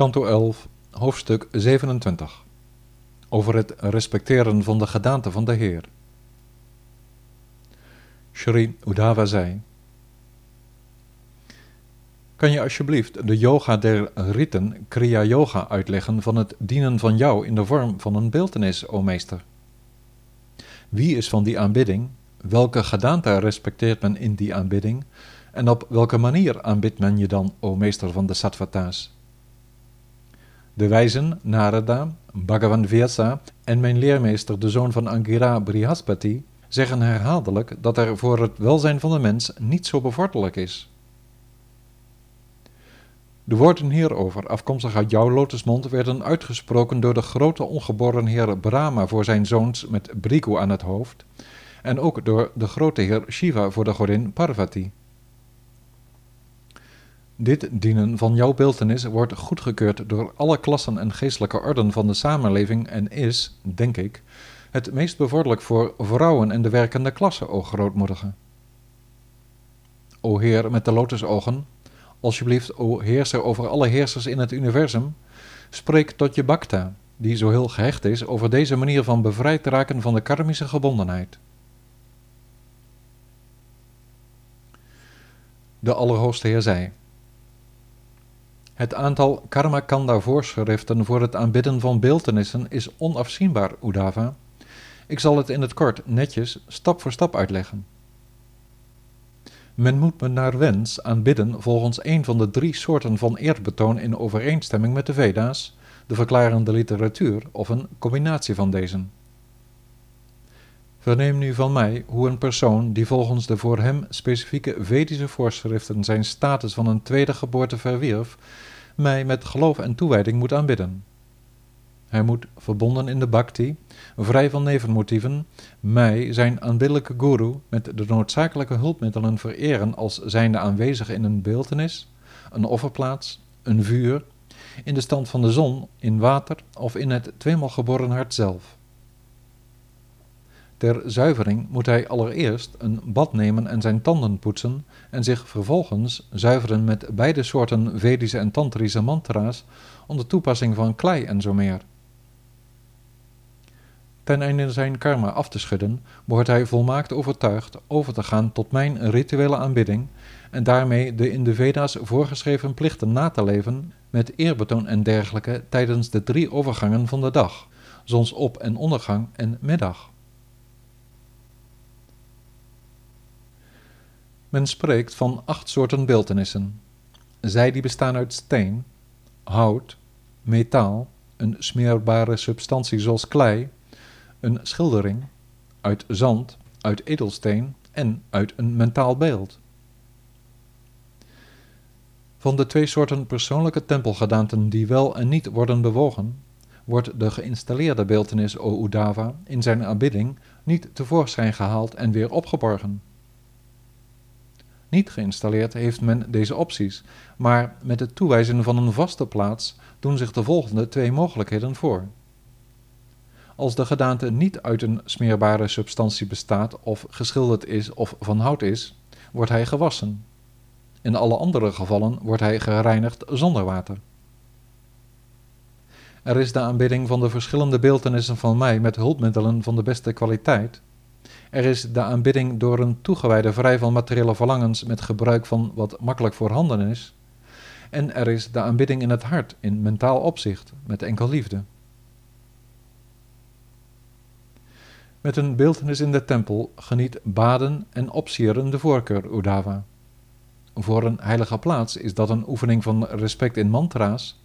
Kanto 11, hoofdstuk 27. Over het respecteren van de gedaante van de Heer. Shri Udava zei: Kan je alsjeblieft de yoga der riten, Kriya Yoga, uitleggen van het dienen van jou in de vorm van een beeltenis, o meester? Wie is van die aanbidding? Welke gedaante respecteert men in die aanbidding? En op welke manier aanbidt men je dan, o meester van de sattvata's? De wijzen Narada, Bhagavan Vyasa en mijn leermeester, de zoon van Angira Brihaspati, zeggen herhaaldelijk dat er voor het welzijn van de mens niet zo bevorderlijk is. De woorden hierover, afkomstig uit jouw lotusmond, werden uitgesproken door de grote ongeboren heer Brahma voor zijn zoons met Brigu aan het hoofd, en ook door de grote heer Shiva voor de godin Parvati. Dit dienen van jouw beeltenis wordt goedgekeurd door alle klassen en geestelijke orden van de samenleving en is, denk ik, het meest bevorderlijk voor vrouwen en de werkende klasse, o grootmoedige. O Heer met de lotusogen, alsjeblieft, o heerser over alle heersers in het universum, spreek tot je Bhakta, die zo heel gehecht is over deze manier van bevrijd raken van de karmische gebondenheid. De Allerhoogste Heer zei, het aantal karmakanda voorschriften voor het aanbidden van beeltenissen is onafzienbaar, Udava. Ik zal het in het kort, netjes, stap voor stap uitleggen. Men moet me naar wens aanbidden volgens een van de drie soorten van eerbetoon in overeenstemming met de Veda's, de verklarende literatuur of een combinatie van deze. Verneem nu van mij hoe een persoon die volgens de voor hem specifieke Vedische voorschriften zijn status van een tweede geboorte verwierf, mij met geloof en toewijding moet aanbidden. Hij moet, verbonden in de bhakti, vrij van nevenmotieven, mij, zijn aanbiddelijke guru, met de noodzakelijke hulpmiddelen vereren als zijnde aanwezig in een beeltenis, een offerplaats, een vuur, in de stand van de zon, in water of in het tweemaal geboren hart zelf. Ter zuivering moet hij allereerst een bad nemen en zijn tanden poetsen en zich vervolgens zuiveren met beide soorten Vedische en Tantrische mantra's onder toepassing van klei en zo meer. Ten einde zijn karma af te schudden, behoort hij volmaakt overtuigd over te gaan tot mijn rituele aanbidding en daarmee de in de Veda's voorgeschreven plichten na te leven met eerbetoon en dergelijke tijdens de drie overgangen van de dag, zonsop- en ondergang en middag. Men spreekt van acht soorten beeltenissen. Zij die bestaan uit steen, hout, metaal, een smeerbare substantie zoals klei, een schildering, uit zand, uit edelsteen en uit een mentaal beeld. Van de twee soorten persoonlijke tempelgedaanten die wel en niet worden bewogen, wordt de geïnstalleerde beeltenis O Udava in zijn aanbidding niet tevoorschijn gehaald en weer opgeborgen. Niet geïnstalleerd heeft men deze opties, maar met het toewijzen van een vaste plaats doen zich de volgende twee mogelijkheden voor. Als de gedaante niet uit een smeerbare substantie bestaat of geschilderd is of van hout is, wordt hij gewassen. In alle andere gevallen wordt hij gereinigd zonder water. Er is de aanbidding van de verschillende beeltenissen van mij met hulpmiddelen van de beste kwaliteit, er is de aanbidding door een toegewijde vrij van materiële verlangens met gebruik van wat makkelijk voorhanden is. En er is de aanbidding in het hart, in mentaal opzicht, met enkel liefde. Met een beeltenis in de tempel geniet baden en opsieren de voorkeur, Udava. Voor een heilige plaats is dat een oefening van respect in mantra's,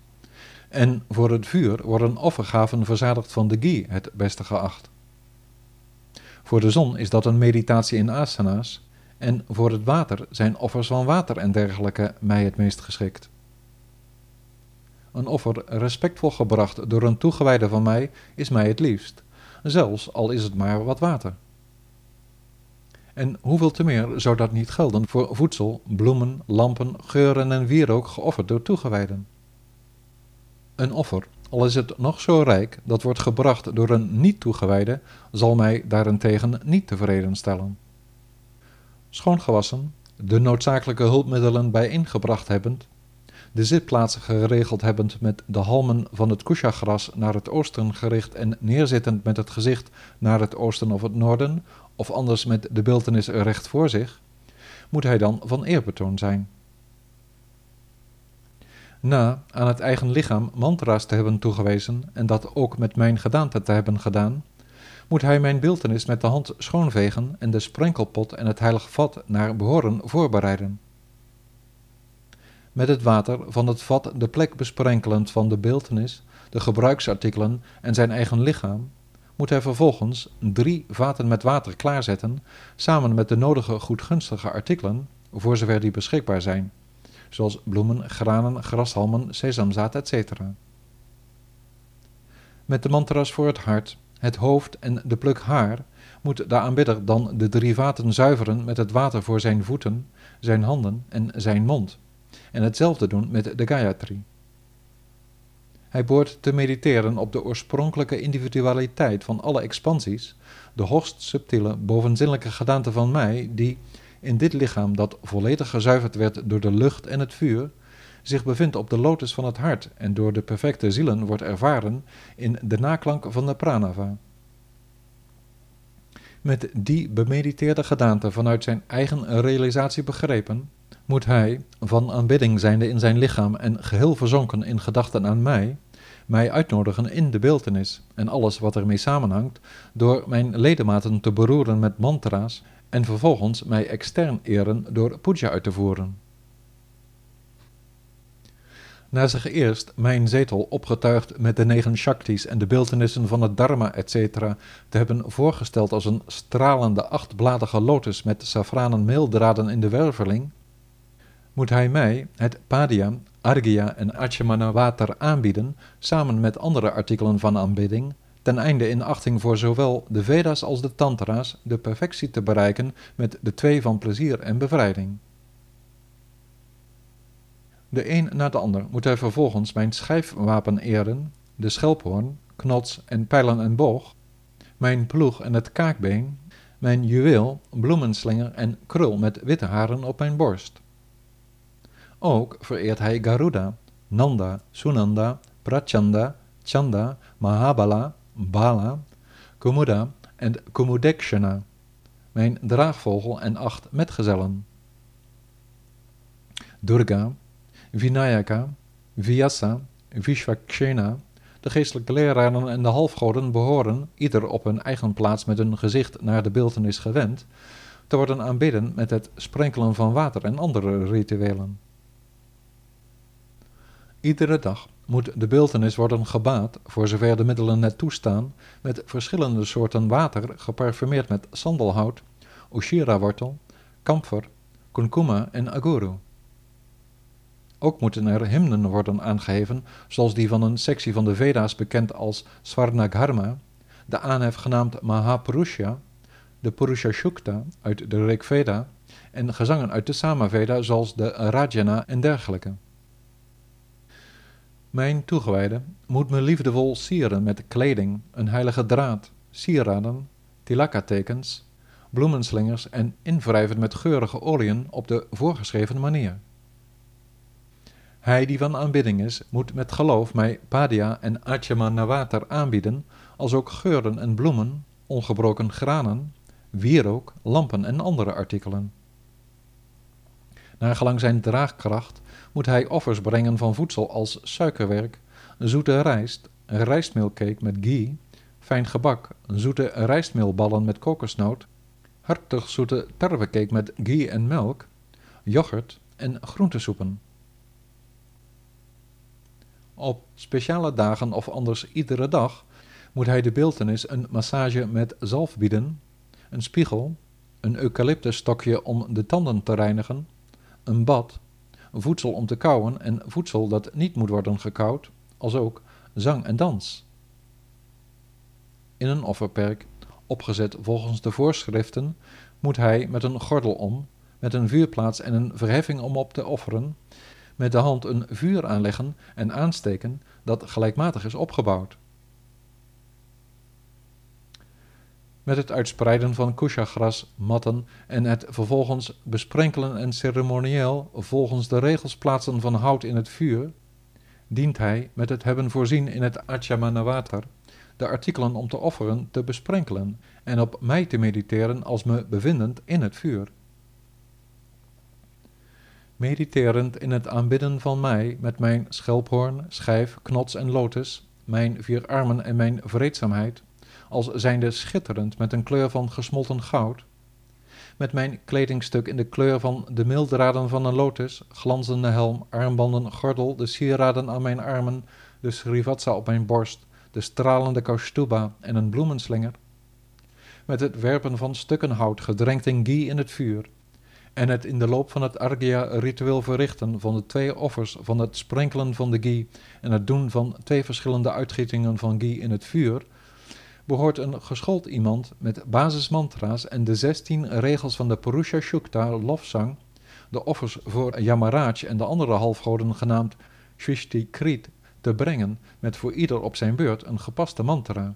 en voor het vuur worden offergaven verzadigd van de ghee het beste geacht. Voor de zon is dat een meditatie in asana's. En voor het water zijn offers van water en dergelijke mij het meest geschikt. Een offer respectvol gebracht door een toegewijde van mij is mij het liefst, zelfs al is het maar wat water. En hoeveel te meer zou dat niet gelden voor voedsel, bloemen, lampen, geuren en wierook geofferd door toegewijden? Een offer al is het nog zo rijk, dat wordt gebracht door een niet-toegewijde, zal mij daarentegen niet tevreden stellen. Schoongewassen, de noodzakelijke hulpmiddelen bijeengebracht hebbend, de zitplaats geregeld hebbend met de halmen van het kusha-gras naar het oosten gericht en neerzittend met het gezicht naar het oosten of het noorden, of anders met de beeltenis recht voor zich, moet hij dan van eerbetoon zijn. Na aan het eigen lichaam mantra's te hebben toegewezen en dat ook met mijn gedaante te hebben gedaan, moet hij mijn beeltenis met de hand schoonvegen en de sprenkelpot en het heilige vat naar behoren voorbereiden. Met het water van het vat de plek besprenkelend van de beeltenis, de gebruiksartikelen en zijn eigen lichaam, moet hij vervolgens drie vaten met water klaarzetten, samen met de nodige goedgunstige artikelen, voor zover die beschikbaar zijn, zoals bloemen, granen, grashalmen, sesamzaad, etc. Met de mantras voor het hart, het hoofd en de pluk haar moet de aanbidder dan de drie vaten zuiveren met het water voor zijn voeten, zijn handen en zijn mond, en hetzelfde doen met de Gayatri. Hij boort te mediteren op de oorspronkelijke individualiteit van alle expansies, de hoogst subtiele, bovenzinnelijke gedaante van mij, die in dit lichaam dat volledig gezuiverd werd door de lucht en het vuur, zich bevindt op de lotus van het hart en door de perfecte zielen wordt ervaren in de naklank van de pranava. Met die bemediteerde gedaante vanuit zijn eigen realisatie begrepen, moet hij, van aanbidding zijnde in zijn lichaam en geheel verzonken in gedachten aan mij, mij uitnodigen in de beeltenis en alles wat ermee samenhangt, door mijn ledematen te beroeren met mantra's en vervolgens mij extern eren door puja uit te voeren. Na zich eerst mijn zetel opgetuigd met de negen shaktis en de beeltenissen van het dharma etc. te hebben voorgesteld als een stralende achtbladige lotus met safranen meeldraden in de werveling, moet hij mij het padia, argya en achemana water aanbieden, samen met andere artikelen van aanbidding, ten einde in achting voor zowel de Veda's als de Tantra's de perfectie te bereiken met de twee van plezier en bevrijding. De een na de ander moet hij vervolgens mijn schijfwapen eren, de schelphoorn, knots en pijlen en boog, mijn ploeg en het kaakbeen, mijn juweel, bloemenslinger en krul met witte haren op mijn borst. Ook vereert hij Garuda, Nanda, Sunanda, Prachanda, Chanda, Mahabala, Bala, Kumuda en Kumudekshana, mijn draagvogel en acht metgezellen. Durga, Vinayaka, Vyasa, Vishvakshena, de geestelijke leraren en de halfgoden behoren, ieder op hun eigen plaats met hun gezicht naar de beeltenis gewend, te worden aanbidden met het sprenkelen van water en andere rituelen. Iedere dag moet de beeltenis worden gebaat, voor zover de middelen net toestaan, met verschillende soorten water geparfumeerd met sandelhout, ushira-wortel, kamfer, kunkuma en aguru. Ook moeten er hymnen worden aangeheven, zoals die van een sectie van de Veda's bekend als Swarnagharma, de aanhef genaamd Mahapurusha, de Purusha Shukta uit de Rig Veda en gezangen uit de Samaveda zoals de Rajana en dergelijke. Mijn toegewijde moet me liefdevol sieren met kleding, een heilige draad, sieraden, tilaka-tekens, bloemenslingers en invrijven met geurige oliën op de voorgeschreven manier. Hij die van aanbidding is, moet met geloof mij padia en water aanbieden, als ook geuren en bloemen, ongebroken granen, wierook, lampen en andere artikelen. Naar gelang zijn draagkracht moet hij offers brengen van voedsel als suikerwerk, zoete rijst, rijstmeelcake met ghee, fijn gebak, zoete rijstmeelballen met kokosnoot, hartig zoete tarwecake met ghee en melk, yoghurt en groentesoepen. Op speciale dagen of anders iedere dag moet hij de beeltenis een massage met zalf bieden, een spiegel, een eucalyptusstokje om de tanden te reinigen, een bad, voedsel om te kauwen en voedsel dat niet moet worden gekauwd, als ook zang en dans. In een offerperk, opgezet volgens de voorschriften, moet hij met een gordel om, met een vuurplaats en een verheffing om op te offeren, met de hand een vuur aanleggen en aansteken dat gelijkmatig is opgebouwd. Met het uitspreiden van kushagras, matten en het vervolgens besprenkelen en ceremonieel volgens de regels plaatsen van hout in het vuur, dient hij met het hebben voorzien in het Achamanawatar de artikelen om te offeren te besprenkelen en op mij te mediteren als me bevindend in het vuur. Mediterend in het aanbidden van mij met mijn schelphoorn, schijf, knots en lotus, mijn vier armen en mijn vreedzaamheid, als zijnde schitterend met een kleur van gesmolten goud, met mijn kledingstuk in de kleur van de mildraden van een lotus, glanzende helm, armbanden, gordel, de sieraden aan mijn armen, de srivatsa op mijn borst, de stralende kaustuba en een bloemenslinger, met het werpen van stukken hout gedrenkt in ghee in het vuur, en het in de loop van het argya-ritueel verrichten van de twee offers van het sprenkelen van de ghee en het doen van twee verschillende uitgietingen van ghee in het vuur, behoort een geschoold iemand met basismantra's en de zestien regels van de Purusha Shukta lofzang, de offers voor Yamaraj en de andere halfgoden genaamd Shrishti Krit, te brengen met voor ieder op zijn beurt een gepaste mantra.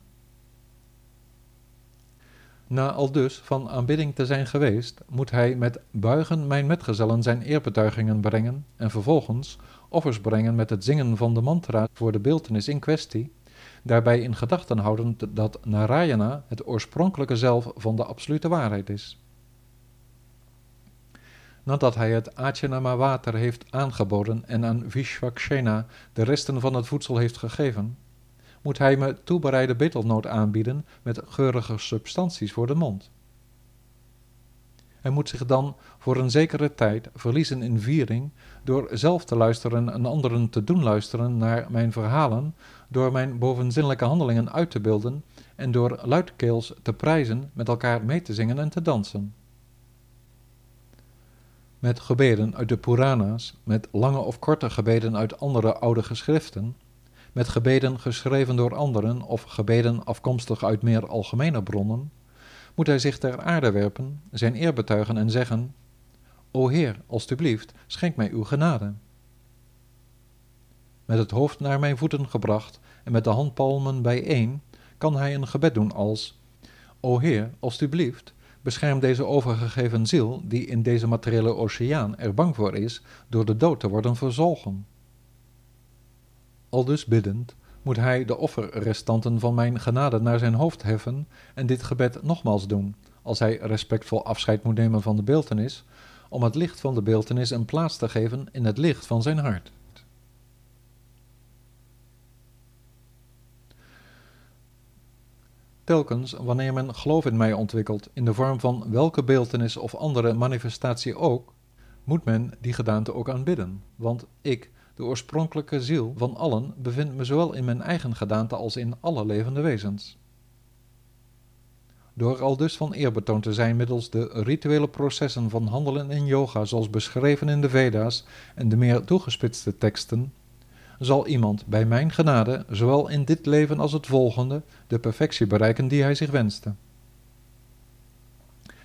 Na al dus van aanbidding te zijn geweest, moet hij met buigen mijn metgezellen zijn eerbetuigingen brengen en vervolgens offers brengen met het zingen van de mantra voor de beeltenis in kwestie, daarbij in gedachten houden dat Narayana het oorspronkelijke zelf van de absolute waarheid is. Nadat hij het Achanama water heeft aangeboden en aan Vishwakshena de resten van het voedsel heeft gegeven, moet hij me toebereide betelnoot aanbieden met geurige substanties voor de mond. Hij moet zich dan voor een zekere tijd verliezen in viering door zelf te luisteren en anderen te doen luisteren naar mijn verhalen, door mijn bovenzinnelijke handelingen uit te beelden en door luidkeels te prijzen, met elkaar mee te zingen en te dansen. Met gebeden uit de Puranas, met lange of korte gebeden uit andere oude geschriften, met gebeden geschreven door anderen of gebeden afkomstig uit meer algemene bronnen, moet hij zich ter aarde werpen, zijn eer betuigen en zeggen: O Heer, alstublieft, schenk mij uw genade. Met het hoofd naar mijn voeten gebracht en met de handpalmen bijeen, kan hij een gebed doen als: O Heer, alstublieft, bescherm deze overgegeven ziel, die in deze materiële oceaan er bang voor is, door de dood te worden verzolgen. Aldus biddend, moet hij de offerrestanten van mijn genade naar zijn hoofd heffen en dit gebed nogmaals doen, als hij respectvol afscheid moet nemen van de beeltenis, om het licht van de beeltenis een plaats te geven in het licht van zijn hart. Telkens wanneer men geloof in mij ontwikkelt, in de vorm van welke beeltenis of andere manifestatie ook, moet men die gedaante ook aanbidden, want ik, de oorspronkelijke ziel van allen bevindt me zowel in mijn eigen gedaante als in alle levende wezens. Door al dus van eerbetoon te zijn middels de rituele processen van handelen in yoga, zoals beschreven in de Veda's en de meer toegespitste teksten, zal iemand bij mijn genade, zowel in dit leven als het volgende, de perfectie bereiken die hij zich wenste.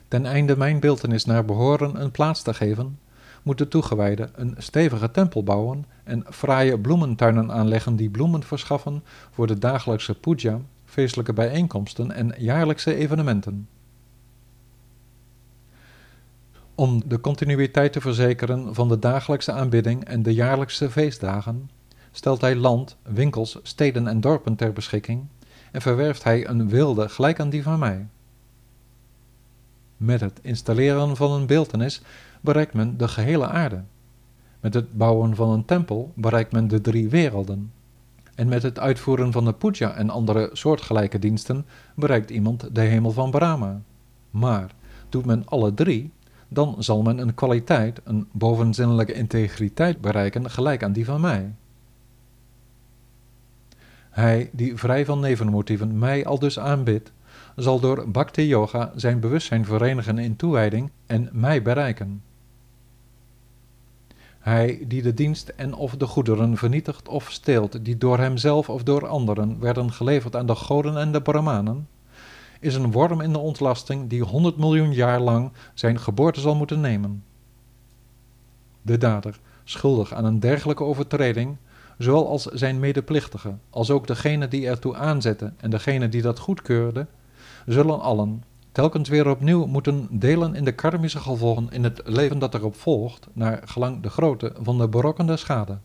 Ten einde mijn beeltenis naar behoren een plaats te geven, moet de toegewijde een stevige tempel bouwen en fraaie bloementuinen aanleggen die bloemen verschaffen voor de dagelijkse puja, feestelijke bijeenkomsten en jaarlijkse evenementen. Om de continuïteit te verzekeren van de dagelijkse aanbidding en de jaarlijkse feestdagen, stelt hij land, winkels, steden en dorpen ter beschikking en verwerft hij een wilde gelijk aan die van mij. Met het installeren van een beeltenis bereikt men de gehele aarde. Met het bouwen van een tempel bereikt men de drie werelden. En met het uitvoeren van de puja en andere soortgelijke diensten bereikt iemand de hemel van Brahma. Maar doet men alle drie, dan zal men een kwaliteit, een bovenzinnelijke integriteit bereiken gelijk aan die van mij. Hij die vrij van nevenmotieven mij al dus aanbidt, zal door bhakti yoga zijn bewustzijn verenigen in toewijding en mij bereiken. Hij die de dienst en of de goederen vernietigt of steelt, die door hemzelf of door anderen werden geleverd aan de goden en de brahmanen, is een worm in de ontlasting die honderd miljoen jaar lang zijn geboorte zal moeten nemen. De dader, schuldig aan een dergelijke overtreding, zowel als zijn medeplichtige, als ook degene die ertoe aanzette en degene die dat goedkeurde, zullen allen telkens weer opnieuw moeten delen in de karmische gevolgen in het leven dat erop volgt, naar gelang de grootte van de berokkende schade.